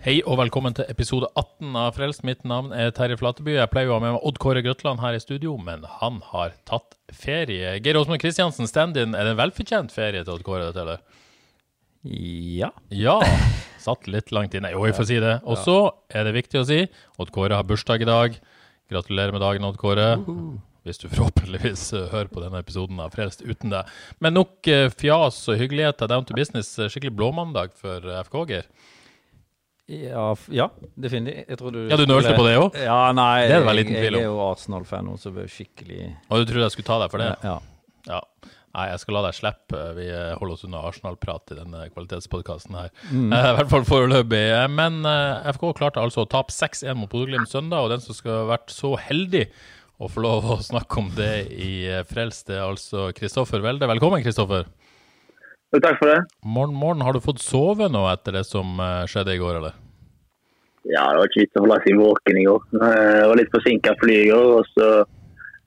Hei og velkommen til episode 18 av Frelst. Mitt navn er Terje Flateby. Jeg pleier å ha med meg Odd Kåre Grøtland her i studio, men han har tatt ferie. Geir Åsmund Kristiansen, stand-in. Er det en velfortjent ferie til Odd Kåre, dette, eller? Ja. Ja. Satt litt langt inne. Jo, vi får si det. Og så er det viktig å si Odd Kåre har bursdag i dag. Gratulerer med dagen, Odd Kåre. Hvis du forhåpentligvis eh, hører på denne episoden av Frelst uten deg. Men nok eh, fjas og hyggeligheter down to business. Eh, Skikkelig blåmandag for FK, Geir. Ja, ja definitivt. Du Ja, du nølte på det også? Ja, nei. Det er det liten jeg, jeg er jo Arsenal-fan nå, så det er skikkelig Og du trodde jeg skulle ta deg for det? Ja. Ja. Nei, jeg skal la deg slippe. Vi eh, holder oss unna Arsenal-prat i denne kvalitetspodkasten her. Mm. I hvert fall foreløpig. Men eh, FK klarte altså å tape 6-1 mot Bodø-Glimt søndag, og den som skal ha vært så heldig å få lov å snakke om det i eh, Frelst, det er altså Kristoffer Welde. Velkommen, Kristoffer. Takk for det. Morgen, morgen. Har du fått sove nå etter det som eh, skjedde i går, eller? Ja, Det var ikke vits å holde seg våken i går. Eh, Jeg var litt forsinka fly i går, og så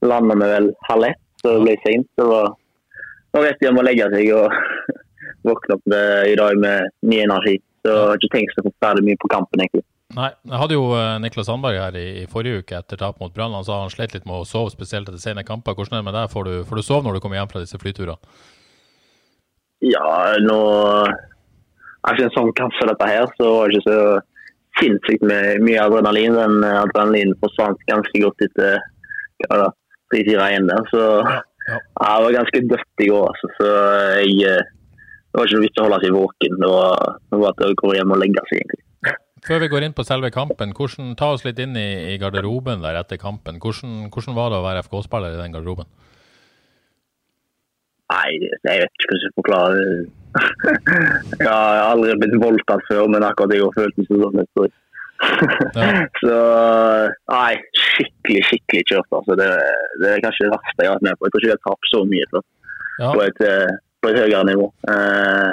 landa vi vel halv ett, så det ble seint. Det var, var rett hjem å legge seg og våkne opp med, i dag med ny energi. Så jeg har ikke tenkt så forferdelig mye på kampen, egentlig. Nei, jeg hadde jo eh, Niklas Sandberg her i, i forrige uke etter tap mot Brann. Han sa han slet litt med å sove, spesielt etter sene kamper. Hvordan er det med deg? Får du, får du sove når du kommer hjem fra disse flyturene? Ja, nå Etter en sånn som dette her, så var det ikke så sinnssykt med mye adrenalin. Den adrenalinen forsvant ganske godt etter tre-fire igjen der. Så Ja. jeg var ganske dødt i går, altså. Så jeg eh, Det var ikke noe vits å holde seg våken. Det var, det var at jeg går hjem og legger seg, egentlig. Før vi går inn på selve kampen, hvordan, ta oss litt inn i, i garderoben der etter kampen. Hvordan, hvordan var det å være FK-spiller i den garderoben? Nei, jeg vet ikke hvordan jeg skal forklare det. Jeg har aldri blitt voldtatt før, men akkurat jeg har følt meg sånn. jeg tror. Ja. Så nei, skikkelig, skikkelig kjørt. Altså. Det, det er kanskje det verste jeg har vært med på. Jeg tror ikke jeg har tapt så mye før Ja, på, et, eh, på et høyere nivå. Eh,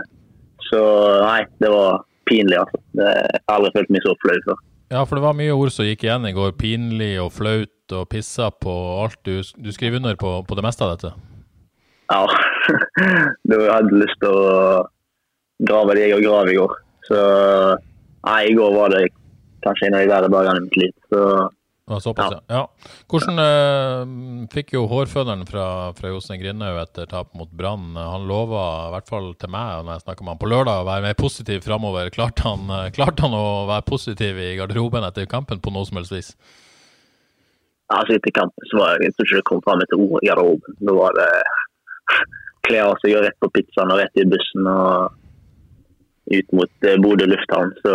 så nei, det var pinlig, altså. Det, jeg har aldri følt meg så flau før. ja, for det var mye ord som gikk igjen i går. Pinlig og flaut og pissa på alt. Du, du skriver under på, på det meste av dette? Ja. Du hadde lyst til å grave det jeg gravet i går. Så nei, i går var det kanskje en av de verre dagene i mitt liv. Så såpass, ja. ja. Hvordan eh, fikk jo hårføneren fra, fra Jostein Grindhaug etter tap mot Brann? Han lova, i hvert fall til meg når jeg snakka med han på lørdag, å være mer positiv framover. Klarte han, eh, klarte han å være positiv i garderoben etter kampen på noe som helst vis? altså, etter kampen så var jeg, jeg tror ikke det kom fram et ord i garderoben. Da var det kle av seg og rett på pizzaen og rett i bussen og ut mot eh, Bodø lufthavn. Så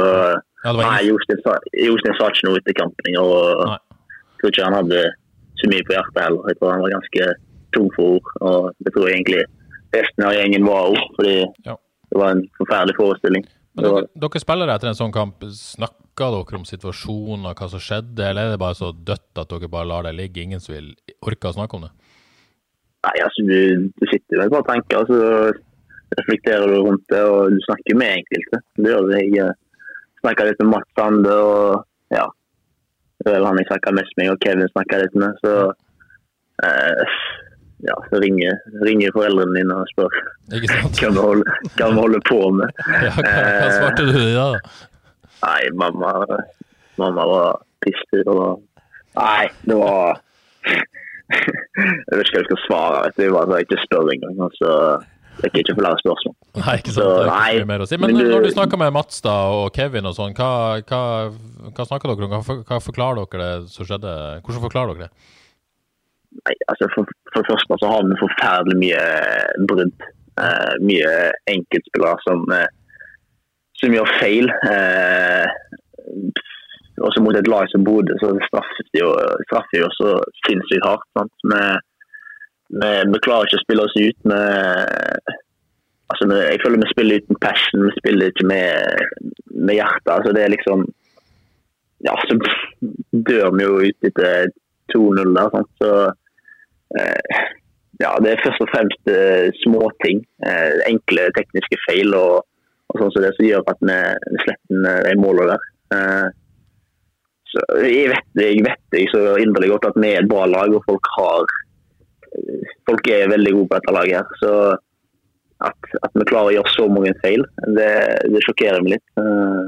Ja, nei, Jostein sa, sa ikke noe etter kampen. Og Nei. jeg tror ikke han hadde så mye på hjertet heller. Jeg tror han var ganske tom for ord. Og det tror jeg egentlig resten av gjengen var òg, fordi Ja. det var en forferdelig forestilling. Men dere, dere spiller etter en sånn kamp, Snakker dere om situasjonen og hva som skjedde, eller er det bare så dødt at dere bare lar det ligge? Ingen som vil orke å snakke om det? Nei, altså, du, du sitter med et par tanker, og så reflekterer du rundt det, og du snakker med enkelte. Det gjør jeg. Jeg snakka litt med Mats Sande, og ja. Det vel han jeg snakka mest med, og Kevin snakka litt med. Så eh, ja, så ringer, ringer foreldrene dine og spør hva vi holder, hva vi holder på med. Ja, hva, hva svarte du da? Nei, mamma, mamma var pissur. Og... Nei, det var Jeg vet ikke hva jeg skal svare. vet du. Det bare ikke spør engang. Altså, jeg kan ikke få lære spørsmål. Nei, ikke sant. Så, Det er ikke mye mer å si. Men, men du- når du snakker med Mats da, og Kevin og sånn, hva, hva, hva snakker dere om? Hva, hva forklarer dere det som skjedde? Hvordan forklarer dere det? Nei, altså for, for det første så har vi forferdelig mye brudd. Eh, mye enkeltspillere som, eh, som gjør feil. Eh, også mot et lag som Bodø, så straffer de jo, straffer jo så sinnssykt hardt. Vi, vi, vi, klarer ikke å spille oss ut. med altså, jeg føler vi spiller uten passion, vi spiller ikke med, med hjertet. Altså, det er liksom Ja, så dør vi jo ut etter 2-0 der. Sant? Så eh, ja, det er først og fremst eh, småting. Eh, enkle tekniske feil og, og sånn som det som gjør at vi, vi slipper de målene der. Eh, jeg vet, jeg vet jeg så inderlig godt at vi er et bra lag, og folk har folk er veldig gode på dette laget. her, så at, at, vi klarer å gjøre så mange feil, det, det sjokkerer meg litt. Eh,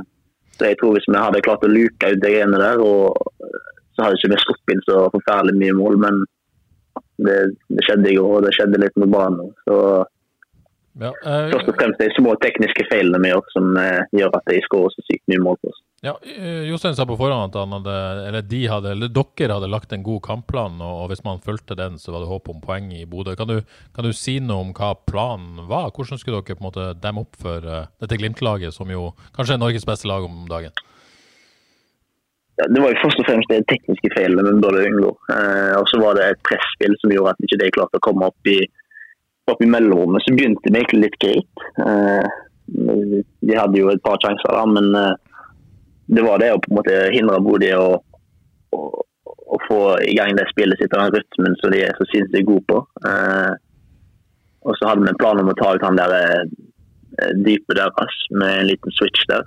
så jeg tror Hvis vi hadde klart å luke ut det greiene der, så hadde ikke vi sluppet inn så forferdelig mye mål. Men det, det skjedde i går, og det skjedde litt med banen. Så ja, uh, Først og fremst de små tekniske feilene vi gjør, som uh, gjør at de skårer så sykt mye mål på oss. Ja, uh, Jostein sa på forhånd at hadde, eller de hadde, eller dere hadde lagt en god kampplan, og, hvis man fulgte den, så var det håp om poeng i Bodø. Kan, kan, du si noe om hva planen var? Hvordan skulle dere på en måte demme opp for dette Glimt-laget, som jo kanskje er Norges beste lag om dagen? Ja, det var jo først og fremst de tekniske feilene vi burde unngå. og så var det et presspill som gjorde at ikke de klarte å komme opp i opp i mellomrommet så begynte vi egentlig litt greit. Uh, de hadde jo et par sjanser, da, men uh, det var det å på en måte hindre Bodø å, å, å, få i gang det spillet sitt og den rytmen som de er så sinnssykt gode på. Eh, og så hadde vi en plan om å ta ut han der dype deres med en liten switch der,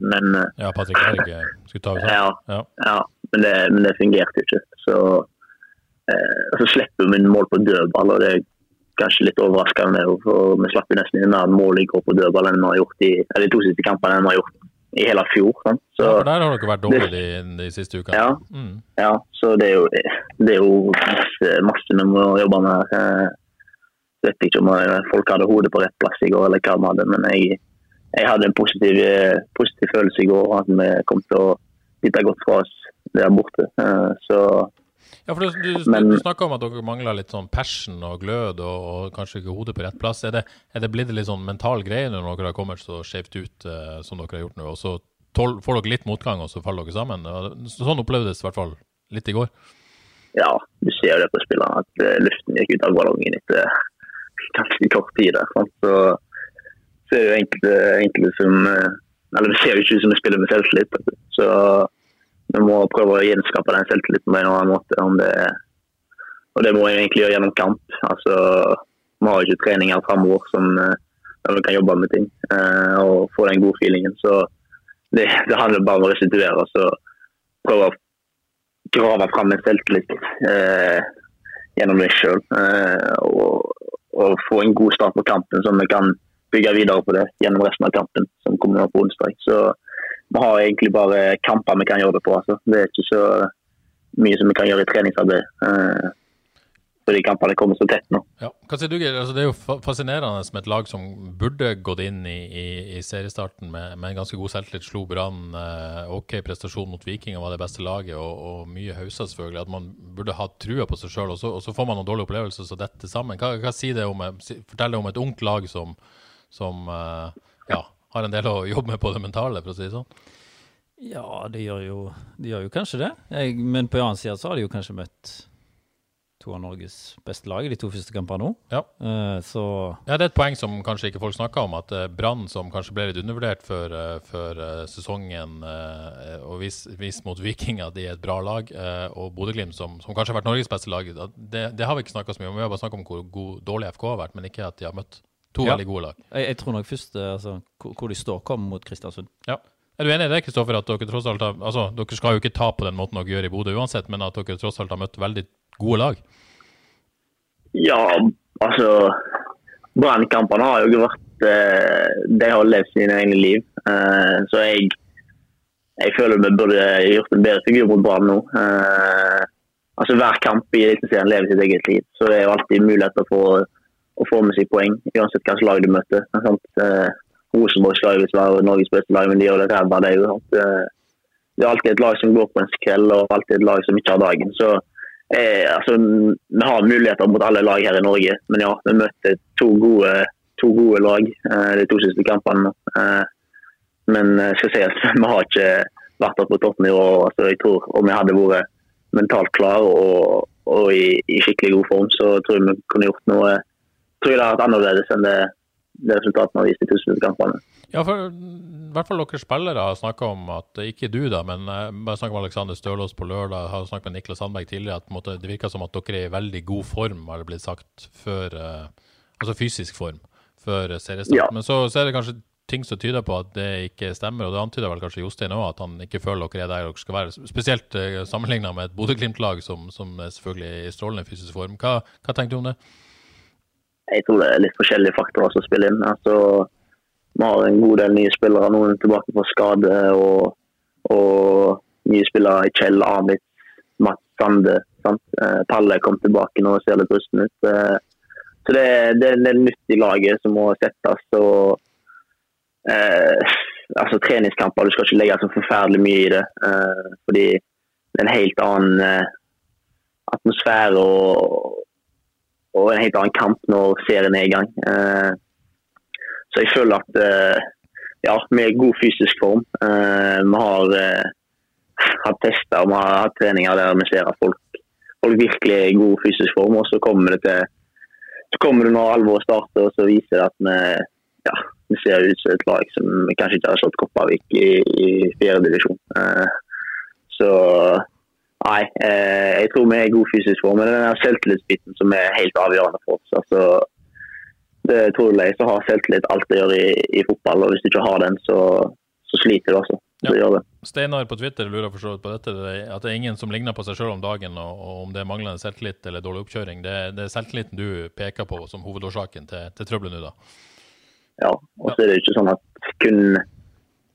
men Ja, Patrick Berg skulle ta ut han? Ja, ja. ja men, det, men, det, fungerte jo ikke. Så, så slipper vi mål på dødball, og det er kanskje litt overraskende. for Vi slapp jo nesten mer mål i går på dødball enn vi har gjort i eller de to siste kampene enn vi har gjort i hele fjor. Sant? Så, ja, Der har dere vært dårlige de, de, siste ukene. Ja, mm. ja, så det er jo, det er jo masse, masse vi må jobbe med. Jeg vet ikke om folk hadde hodet på rett plass i går, eller hva de hadde, men jeg, jeg hadde en positiv, positiv, følelse i går. At vi kom til å bite godt fra oss der borte. Så ja, for Du, du, Men, du snakka om at dere mangler litt sånn passion og glød, og, og kanskje ikke hodet på rett plass. Er det, er det blitt en litt sånn mental greie når dere har kommet så skjevt ut uh, som dere har gjort nå? Og så tål, får dere litt motgang, og så faller dere sammen? Sånn opplevdes i hvert fall litt i går. Ja, du ser jo det på spillerne, at uh, luften gikk ut av ballongen etter ganske kort tid. der, Så, så ser jo enkelte, enkelte som uh, Eller det ser jo ikke ut som de spiller med selvtillit. Så vi må prøve å gjenskape den selvtilliten på en eller annen måte. Det, og det må vi egentlig gjøre gjennom kamp. Altså, vi har ikke treninger framover som eh, der vi kan jobbe med ting eh, og få den gode feelingen. Så det, det handler bare om å restituere og prøve å grave fram en selvtillit eh, gjennom det sjøl. Eh, og, og, få en god start på kampen, så vi kan bygge videre på det gjennom resten av kampen som kommer på onsdag. Så vi har egentlig bare kamper vi kan gjøre det på. Altså. Det er ikke så mye som vi kan gjøre i treningsarbeid. Eh, fordi kampene kommer så tett nå. Ja. Hva sier du, altså, Det er jo fascinerende med et lag som burde gått inn i, i, i seriestarten med, med, en ganske god selvtillit. Slo Brann, eh, OK prestasjon mot Vikinger var det beste laget, og, og mye hauser selvfølgelig. At man burde ha trua på seg sjøl, og, og, så får man noen dårlige opplevelser så dette sammen. Hva, hva sier det om, fortell det om et ungt lag som, som eh, ja, har en del å jobbe med på det mentale, for å si det sånn? Ja, de gjør jo, de gjør jo kanskje det. Jeg, men på en annen side så har de jo kanskje møtt to av Norges beste lag i de to første kampene nå. Ja. Uh, så ja, Det er et poeng som kanskje ikke folk snakker om, at uh, Brann, som kanskje ble litt undervurdert før, uh, før sesongen, og vis, vis, mot Viking at de er et bra lag, og Bodø-Glimt, som, som, kanskje har vært Norges beste lag, det, det har vi ikke snakka så mye om. Vi har bare snakka om hvor god, dårlig FK har vært, men ikke at de har møtt To ja. veldig gode lag. Jeg, jeg tror nok først eh, altså, hvor de står, kom mot Kristiansund. Ja. Er du enig i det, Kristoffer, at dere tross alt har altså, Dere skal jo ikke ta på den måten dere gjør i Bodø uansett, men at dere tross alt har møtt veldig gode lag? Ja, altså Brannkampene har jo ikke vært eh, De har levd sine egne liv. Eh, så jeg, jeg føler vi burde gjort en bedre figur mot Brann nå. Eh, altså Hver kamp i Eliteserien lever sitt eget liv, så det er jo alltid muligheter for å få med seg poeng, uansett hvilket lag du møter. Eh, Rosenborg skal jo være Norges beste lag, men de gjør det ræva, det. òg. det er alltid et lag som går på en skrell, og alltid et lag som ikke har dagen. Så eh, altså, Vi har muligheter mot alle lag her i Norge, men ja, vi møter to gode, to gode lag eh, de to siste kampene. Eh, men skal sies, vi har ikke vært på toppnivå. Så jeg tror om jeg hadde vært mentalt klar og, og i, i, skikkelig god form, så tror jeg vi kunne gjort noe tror jeg det har vært annerledes enn det, det resultatene har vist i tusenkampene. Ja, for i hvert fall dere spillere har snakka om at ikke du, da, men jeg bare snakk med Alexander Stølås på lørdag, har snakket med Niklas Sandberg tidligere, at måte, det virker som at dere er i veldig god form, har det blitt sagt, før Altså fysisk form før seriestart. Ja. Men så, så er det kanskje ting som tyder på at det ikke stemmer, og det antyder vel kanskje Jostein òg, at han ikke føler dere er der dere skal være. Spesielt uh, sammenligna med et Bodø-Glimt-lag som, som, er selvfølgelig i strålende fysisk form. Hva, hva tenker du om det? Jeg tror det er litt forskjellige faktorer som spiller inn. Altså, vi har en god del nye spillere, noen tilbake på skade, og, og nye spillere i Kjell, Amit, Mats Sande. Sant? Eh, Palle kom tilbake nå og ser litt rusten ut. Eh, så det, det, det er nytt i laget som må settes. og eh, altså treningskamper. Du skal ikke legge så forferdelig mye i det. Eh, fordi det er en helt annen eh, atmosfære og, og, en helt annen kamp når serien er i gang. Eh, så jeg føler at eh, ja, vi er i god fysisk form. Eh, vi har hatt tester og vi har hatt treninger der vi ser at folk, folk virkelig er i god fysisk form. Og så kommer det til så kommer det når alvoret starter, og så viser det at vi ja, vi ser ut som et lag som kanskje ikke har slått Kopervik i, i fjerdedivisjon. Uh, så nei, eh, jeg tror vi er i god fysisk form. Men den selvtillitsbiten som er helt avgjørende for oss. altså det tror jeg så har selvtillit alt det gjør i, i, fotball, og hvis du ikke har den, så, så sliter du også. Ja. Det. Steinar på Twitter lurer for så vidt på dette, at det er ingen som ligner på seg sjøl om dagen, og, og, om det er manglende selvtillit eller dårlig oppkjøring. Det, det er selvtilliten du peker på som hovedårsaken til, til trøbbelet nå, da? ja, og så er det ikke sånn at kun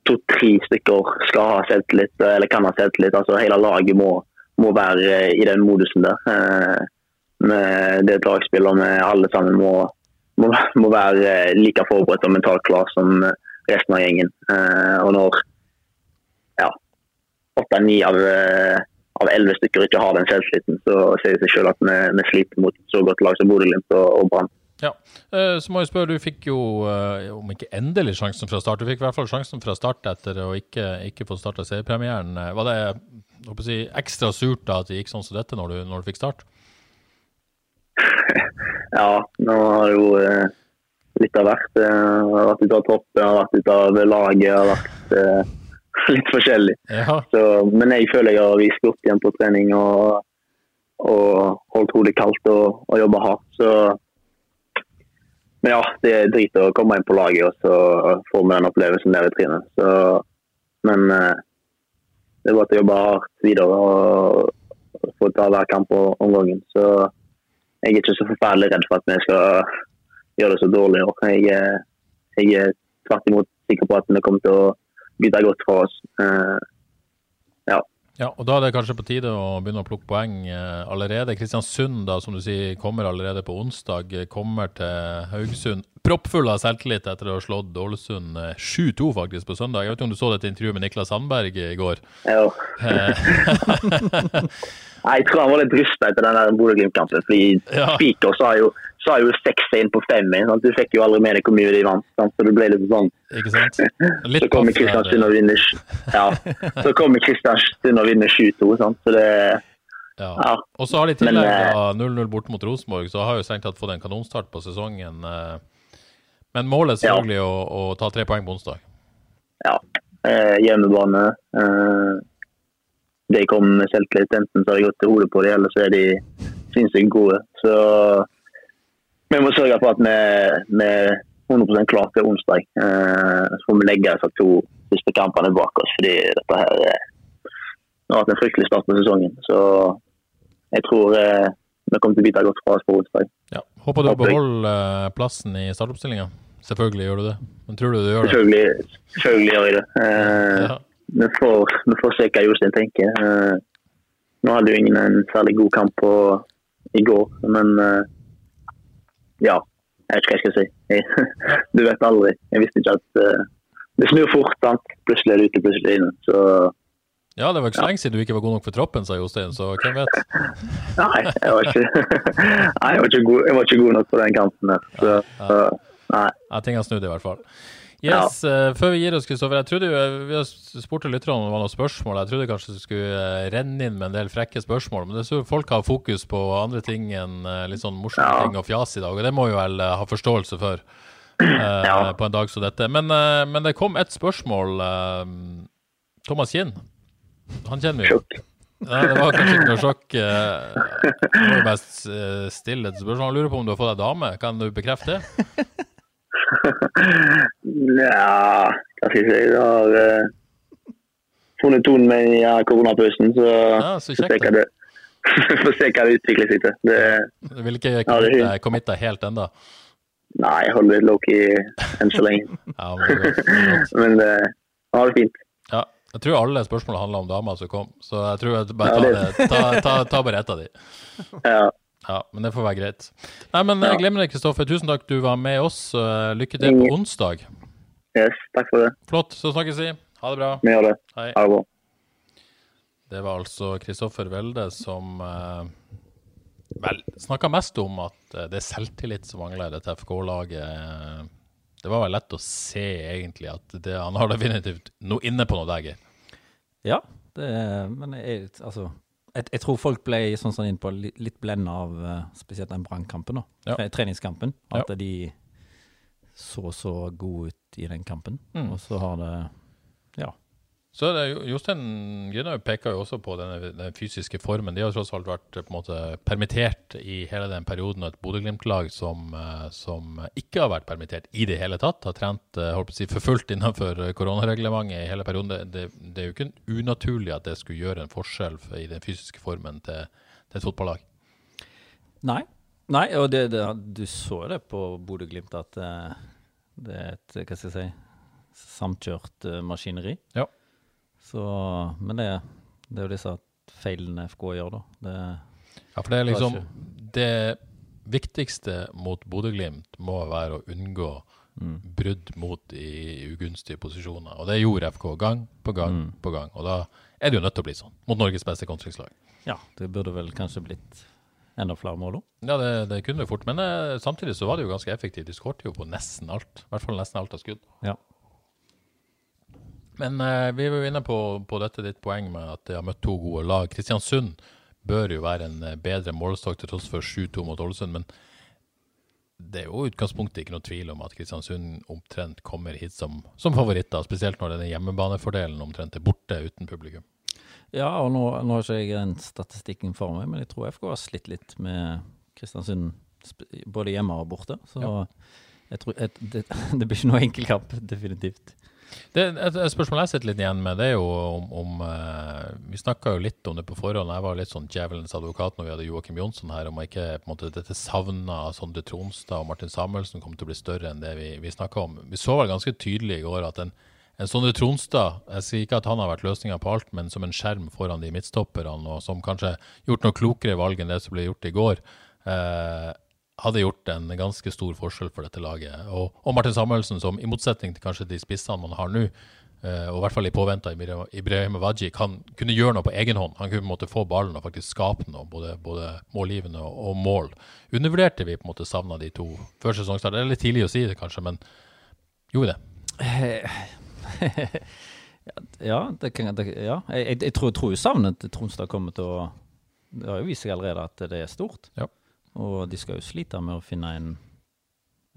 to-tre stykker skal ha selvtillit, eller kan ha selvtillit. Altså, hele laget må, må være i den modusen der. Eh, det et lagspill alle sammen må, må, må, være like forberedt og mentalt klar som resten av gjengen. Eh, og når ja, åtte-ni av av elleve stykker ikke har den selvtilliten, så sier det seg selv at vi, vi sliter mot så godt lag som Bodø-Glimt og, og Brann. Ja, eh, så må jeg spørre, Du fikk jo, eh, om ikke endelig sjansen fra start, du fikk i hvert fall sjansen fra start etter å ikke, ikke få starta seriepremieren. Eh, var det si, ekstra surt da at det gikk sånn som dette når du, når du fikk start? ja, nå har det jo litt av hvert. Jeg har vært ute av troppen, jeg har vært ute av laget, jeg har vært litt forskjellig. Ja. Så, men jeg føler jeg har vist opp igjen på trening og, og holdt hodet kaldt og, og jobba hardt. Så men ja, det er drit å komme inn på laget og så få med den opplevelsen der i trynet. Men eh, det er bare å jobbe hardt videre og få ta hver kamp om gangen. Så jeg er ikke så forferdelig redd for at vi skal gjøre det så dårlig i år. Jeg, jeg er tvert imot sikker på at vi kommer til å bytte godt fra oss. Eh, ja. Og Da er det kanskje på tide å begynne å plukke poeng eh, allerede. Kristiansund da, som du sier, kommer allerede på onsdag. Kommer til Haugesund proppfull av selvtillit etter å ha slått Ålesund 7-2 eh, faktisk på søndag. Jeg vet ikke om du så dette intervjuet med Niklas Sandberg i går? Jo. Nei, jeg tror han var litt rysta etter den Bodø-Glimt-kampen. fordi ja. Spiker sa jo, sa jo 6-1 på 5 sånn. Du fikk jo aldri med deg hvor mye de vant. Sant? Så det ble litt sånn Ikke sant? Litt så kommer Kristiansund og vinner ja. Så kommer Kristiansund og vinner 7-2. Så det ja. ja. Og så har de tillegg tillegg 0-0 bort mot Rosenborg, så har jo strengt tatt fått en kanonstart på sesongen. Eh. Men målet er selvfølgelig ja. å, å, ta tre poeng på onsdag. Ja. Eh, hjemmebane. Eh, de kom med selvtillit. Enten så har de gått til hodet på det, eller så er de sinnssykt gode. Så vi må sørge for at vi, er 100 klar til onsdag. Eh, så får vi legge disse to siste kampene bak oss, fordi dette her er, har vært en fryktelig start på sesongen. Så jeg tror eh, vi kommer til å bite godt fra oss på onsdag. Ja. Håper du beholder eh, plassen i startoppstillinga. Selvfølgelig gjør du det. Men tror du du gjør det? Selvfølgelig, selvfølgelig gjør jeg det. Ja vi får, vi får se hva Jostein tenker. Nå hadde jo ingen en særlig god kamp på, i går, men ja. Jeg vet ikke hva jeg skal si. du vet aldri. Jeg visste ikke at uh, det snur fort. Sant? Plutselig er det ute, plutselig inne. Så ja, det var ikke så lenge siden du ikke var god nok for troppen, sa Jostein, så hvem vet? nei, jeg var ikke, nei, jeg var ikke, god, jeg var ikke god nok på den kanten der. Så, ja, ja. nei. Ja, ting har snudd i hvert fall. Yes, uh, Før vi gir oss, Kristoffer. jeg trodde jo, eh, Vi har spurt lytterne om det var noen spørsmål. Jeg trodde kanskje du skulle uh, renne inn med en del frekke spørsmål. Men det så folk har fokus på andre ting enn litt sånn morsomme ja. ting og fjas i dag. Og det må jo vel ha forståelse for ja. på en dag som dette. Men, men det kom et spørsmål. Thomas Kinn, han kjenner vi jo. Nei, det var kanskje ikke noe sjokk. Det må jo mest stille et spørsmål. Han lurer på om du har fått deg dame. Kan du bekrefte det? ja, hva skal jeg si. Jeg har uh, funnet tonen med i koronapausen, så, ja, så får se det hva det utvikler seg til. Det, du vil ikke committe, ja, committe helt ennå? Nei, jeg holder low-key enn så lenge. ja, men det, det men det, ja, det er fint. Ja, jeg tror alle spørsmål handler om damer som kom, så jeg tror jeg bare ta, det, ta, ta, ta bare ett av de. Ja. Ja, men det får være greit. Nei, men ja. det, Kristoffer. Tusen takk du var med oss. Lykke til på onsdag. Yes, takk for det. Flott. Så snakkes vi. Ha det bra. Vi gjør det. Hei. Ha det bra. Det var altså Kristoffer Welde som eh, vel snakka mest om at eh, det er selvtillit som mangler i dette FK-laget. Det var vel lett å se, egentlig, at det, han har definitivt noe inne på noe der, Geir. Ja, det, men jeg, altså jeg, jeg, tror folk ble sånn sånn innpå, litt, blenda av uh, spesielt den brannkampen. Ja. Treningskampen. At ja. de så så gode ut i den kampen. Mm. Og så har det Ja. Så det, Jostein Grinhaug peker jo også på denne, den fysiske formen. De har tross alt vært på en måte permittert i hele den perioden. Og et Bodø-Glimt-lag som, eh, som, ikke har vært permittert i det hele tatt. Har trent eh, holdt på å si, for fullt innenfor koronareglementet i hele perioden. Det, det, det, er jo ikke unaturlig at det skulle gjøre en forskjell i den fysiske formen til, til et fotballag. Nei. Nei, og det, du så det på Bodø-Glimt at det er et hva skal jeg si, samkjørt maskineri. Ja. Så, men det, det, er jo disse feilene FK gjør, da. Det, ja, for det er liksom Det viktigste mot Bodø-Glimt må være å unngå mm. brudd mot i ugunstige posisjoner. Og det gjorde FK gang på gang mm. på gang. Og da er det jo nødt til å bli sånn mot Norges beste kontringslag. Ja, det burde vel kanskje blitt enda flere mål òg. Ja, det, det, kunne det fort. Men eh, samtidig så var det jo ganske effektivt. De skårte jo på nesten alt. I hvert fall nesten alt av skudd. Ja. Men eh, vi var jo inne på, på, dette ditt poeng med at de har møtt to gode lag. Kristiansund bør jo være en eh, bedre målestokk til tross for 7-2 mot Ålesund. Men det er jo utgangspunktet ikke noe tvil om at Kristiansund omtrent kommer hit som, som favoritter. Spesielt når denne hjemmebanefordelen omtrent er borte uten publikum. Ja, og nå, nå har ikke jeg den statistikken for meg, men jeg tror FK har slitt litt med Kristiansund både hjemme og borte. Så ja. jeg tror et, det, det, blir ikke noe enkel kamp, definitivt. Det, et, et, spørsmål jeg sitter litt igjen med, det er jo om, om uh, Vi snakka jo litt om det på forhånd. Jeg var litt sånn djevelens advokat når vi hadde Joakim Jonsson her, om ikke på en måte dette savna Sondre Tronstad og Martin Samuelsen kom til å bli større enn det vi, vi snakka om. Vi så vel ganske tydelig i går at en en Sondre Tronstad Jeg sier ikke at han har vært løsninga på alt, men som en skjerm foran de midtstopperne, og som kanskje gjort noe klokere valg enn det som ble gjort i går, eh, hadde gjort en ganske stor forskjell for dette laget. Og, og Martin Samuelsen, som i motsetning til kanskje de spissene man har nå, eh, og i hvert fall i påvente av Ibrahim Waji, kan kunne gjøre noe på egen hånd. Han kunne på en måte få ballen og faktisk skape noe, både, både målgivende og, og, mål. Undervurderte vi på en måte savna de to før sesongstart? Det er litt tidlig å si det, kanskje, men gjorde vi det? Ja, det kan, det, ja. Jeg, jeg, jeg, tror, tror jo savnet Tronstad kommer til å Det har jo vist seg allerede at det er stort. Ja. Og de skal jo slite med å finne en,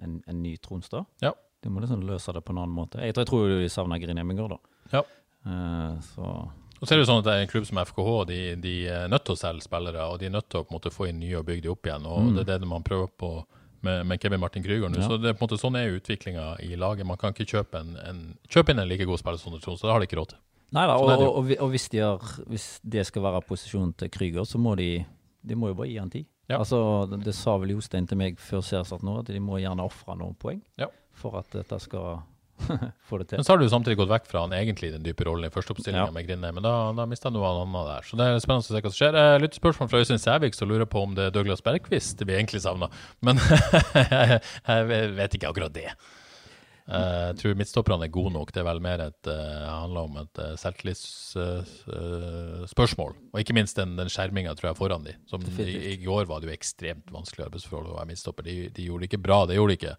en, en ny Tronstad. Ja. De må liksom løse det på en annen måte. Jeg tror, jeg tror de savner Grin Hemminger, da. Ja. Uh, så og så er det jo sånn at det er en klubb som FKH, de, de er nødt til å selge spillere, og de er nødt til å på en måte få inn nye og bygge de opp igjen. og mm. Det er det man prøver på med, med Kevin Martin Krüger nå. Ja. Så det, er på en måte, sånn er utviklinga i laget. Man kan ikke kjøpe, en, en, kjøpe inn en like god spiller som Trond, så det har de ikke råd til. Nei da, og, og, og, hvis, det skal være posisjonen til Krüger, så må de, de må jo bare gi han tid. Ja. Altså, det sa vel Jostein til meg før seriestart nå, at de må gjerne ofre noen poeng ja. for at dette skal få det til. Men så har du samtidig gått vekk fra han egentlig den dype rollen i førsteoppstillinga ja. med Grinne, men da, da mista noe annet der. Så det er spennende å se hva som skjer. Eh, Lyttespørsmål fra Øystein Sævik som lurer på om det er Douglas Bergquist vi egentlig savner. Men jeg vet ikke akkurat det. Uh, jeg tror midtstopperne er gode nok. Det er vel mer et uh, handler om et uh, selvtillitsspørsmål. og ikke minst den, den skjerminga foran de. Som i, i, går var det jo ekstremt vanskelig arbeidsforhold å være midtstopper. De, de, gjorde det ikke bra, det gjorde de ikke.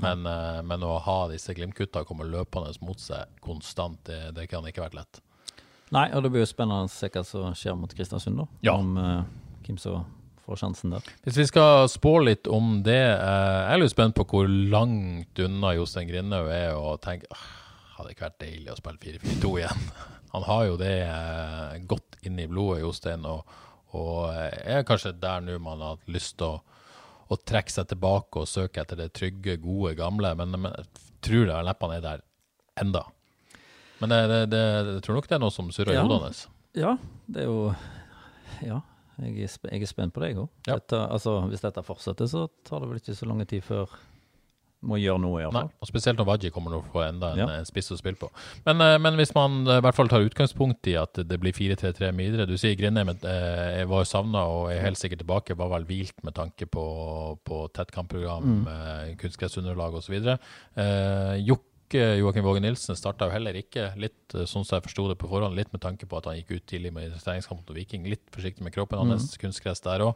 Men, men å ha disse Glimt-gutta komme løpende mot seg konstant, det, det kan ikke vært lett. Nei, og det blir jo spennende å se hva som skjer mot Kristiansund, da. Ja. Om hvem som får sjansen der. Hvis vi skal spå litt om det, eh, jeg er litt spent på hvor langt unna Jostein Grindhaug er og tenker ah, hadde ikke vært deilig å spille 4-4-2 igjen. Han har jo det eh, godt inn i blodet, Jostein, og, og er kanskje der nå man har lyst til å, å, trekke seg tilbake og søke etter det trygge, gode, gamle. Men, men jeg tror det leppene er der enda. Men det, det, det, jeg tror nok det er noe som surrer i Ja. hodet hans. Ja, det er jo Ja, jeg er, jeg er spent på det, jeg òg. Ja. Altså, hvis dette fortsetter, så tar det vel ikke så lang tid før må gjøre noe, Nei, iallfall. og spesielt når Wadji kommer til å få enda en, Ja. en spiss å spille på. Men, eh, men hvis man eh, i hvert fall tar utgangspunkt i at det blir 4-3-3 med videre Du sier Grindheim eh, var savna og er helt sikkert tilbake, var vel hvilt med tanke på, på tett kampprogram, Mm. eh, kunstgressunderlag osv. Eh, Jokke Joakim Våge Nilsen starta jo heller ikke, litt eh, sånn som jeg forsto det på forhånd, litt med tanke på at han gikk ut tidlig med treningskamp mot Viking. Litt forsiktig med kroppen Mm. hans, kunstgress der òg.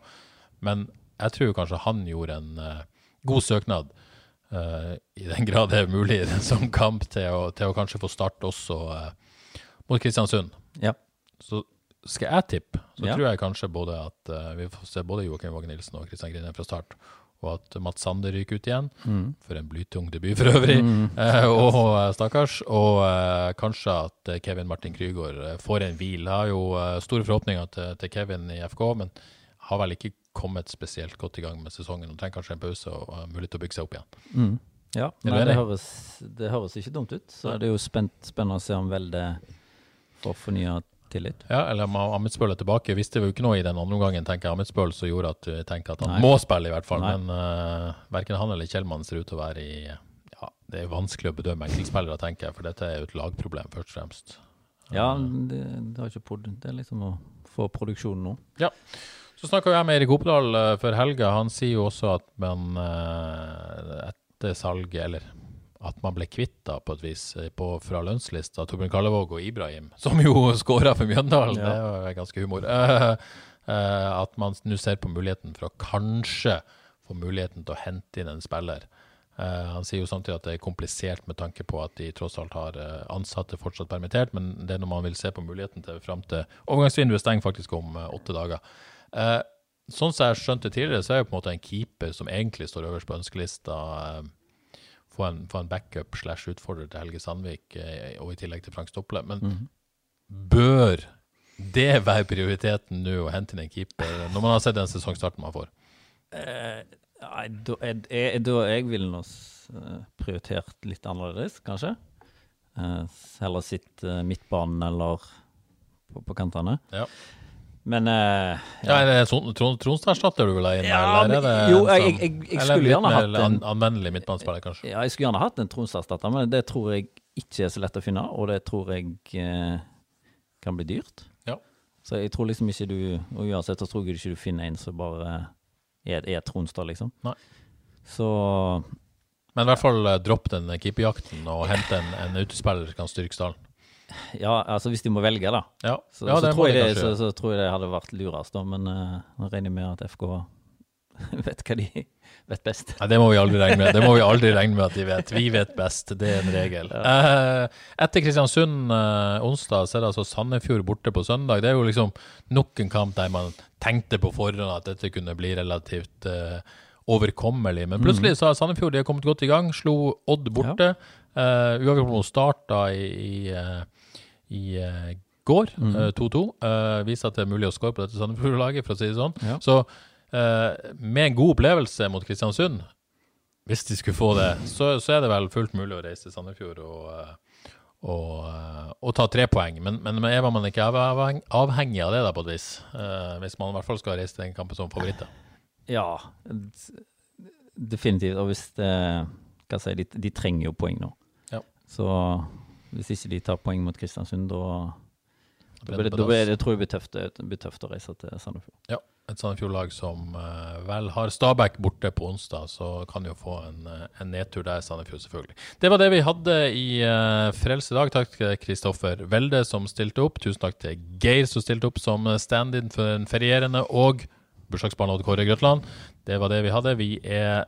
Men jeg tror kanskje han gjorde en uh, god søknad. uh, I den grad det er mulig i en sånn kamp, til å, til å kanskje få starte også uh, mot Kristiansund. Ja. Så skal jeg tippe, så Ja. tror jeg kanskje både at vi får se både Joakim Våge Nilsen og Kristian Grine fra start, og at Mats Sander ryker ut igjen. Mm. For en blytung debut for øvrig. Eh, og eh, stakkars. Og eh, kanskje at eh, Kevin Martin Krygård eh, får en hvil. Jeg har jo eh, store forhåpninger til, til Kevin i FK, men har vel ikke kommet spesielt godt i gang med sesongen. og Trenger kanskje en pause og har mulighet til å bygge seg opp igjen. Mm. Ja, nei, det, høres, det høres ikke dumt ut. Så det er jo spent, spennende å se om Velde får fornya tillit. Ja, eller om Amitsbøl er tilbake. Visste jo ikke noe i den andre omgangen, tenker jeg, Amitsbøl, som gjorde at jeg tenker at han Nei. må spille, i hvert fall. Nei. Men uh, verken han eller Kjellmann ser ut til å være i ja, Det er vanskelig å bedømme enkeltspillere, tenker jeg, for dette er jo et lagproblem, først og fremst. Ja, det, det, har ikke det er liksom å få produksjonen nå. Ja. Så snakka jeg med Erik Opedal eh, før helga. Han sier jo også at man eh, etter salget, eller at man ble kvitt da på et vis eh, på, fra lønnslista Torbjørn Kallevåg og Ibrahim, som jo skåra for Mjøndalen, Ja. det var ganske humor. Uh, uh, at man nå ser på muligheten for å kanskje få muligheten til å hente inn en spiller. Uh, han sier jo samtidig at det er komplisert med tanke på at de tross alt har ansatte fortsatt permittert, men det er når man vil se på muligheten til fram til overgangsvinduet stenger faktisk om åtte dager. Sånn som jeg skjønte tidligere, så er jo på en måte en keeper som egentlig står øverst på ønskelista, få en, få en backup slash utfordrer til Helge Sandvik, eh, og i tillegg til Frank Stopple. Men Mhm. bør det være prioriteten nå, å hente inn en keeper, når man har sett den sesongstarten man får? Eh, nei, da, jeg, jeg, da jeg ville nå eh, prioritert litt annerledes, kanskje. Eh, heller sitt eh, midtbanen eller på, på kantene. Ja. Men uh, Ja, Tron- Tronstad-erstatter du vil ha inn? Ja, eller er det jo, jeg- sånn- jeg- jeg skulle gjerne hatt en- an- anvendelig midtbanespiller, kanskje? Ja, jeg skulle gjerne hatt en Tronstad-erstatter, men det tror jeg ikke er så lett å finne, og det tror jeg eh, kan bli dyrt. Ja. Så jeg tror liksom ikke du Og uansett så tror jeg ikke du finner en som bare er, er Tronstad, liksom. Nei. Så Men i hvert fall eh, dropp den keeperjakten og hente en, en utespiller som kan styrke stallen. Ja, altså hvis de må velge, da. Ja, Så, ja så, tror, jeg det, så, så tror jeg det hadde vært lurest, da. Men uh, nå regner jeg med at FK vet hva de vet best. Nei, det må vi aldri regne med. Det må vi aldri regne med at de vet. Vi vet best, det er en regel. Eh, etter Kristiansund uh, onsdag, så er det altså Sandefjord borte på søndag. Det er jo liksom nok en kamp der man tenkte på forhånd at dette kunne bli relativt overkommelig. Men plutselig så har Sandefjord de har kommet godt i gang. Slo Odd borte. Uh, Uavgjort mot Start da i, i, eh, i eh, går, eh, 2-2. Uh, viser at det er mulig å score på dette Sandefjord-laget, for å si det sånn. Ja. Så eh, med en god opplevelse mot Kristiansund, hvis de skulle få det, så, så er det vel fullt mulig å reise til Sandefjord og, eh, og, eh, og ta tre poeng. Men, men er man ikke avhengig av det, da, på et vis? Eh, hvis man i hvert fall skal reise til den kampen som favoritter. Ja, definitivt. Og hvis det Hva si, de, de trenger jo poeng nå. Ja. Så hvis ikke de tar poeng mot Kristiansund, da Da blir det, da blir det, tror jeg blir tøft, blir tøft å reise til Sandefjord. Ja, et Sandefjord-lag som uh, vel har Stabæk borte på onsdag, så kan jo få en, uh, en nedtur der, Sandefjord selvfølgelig. Det var det vi hadde i uh, Frelse i dag. Takk til Kristoffer Welde som stilte opp. Tusen takk til Geir som stilte opp som stand-in for den ferierende, og bursdagsbarn Odd Kåre Grøtland. Det var det vi hadde. Vi er,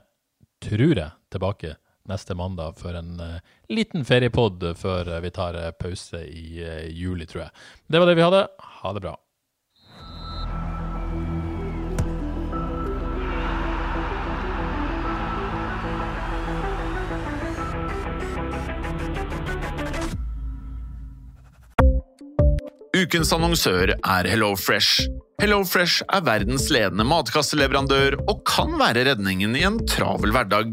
tror jeg, tilbake neste mandag for en uh, liten feriepod før uh, vi tar uh, pause i juli, tror jeg. Det var det vi hadde. Ha det bra. Ukens annonsør er Hello Fresh. Hello Fresh er verdens ledende matkasseleverandør og kan være redningen i en travel hverdag.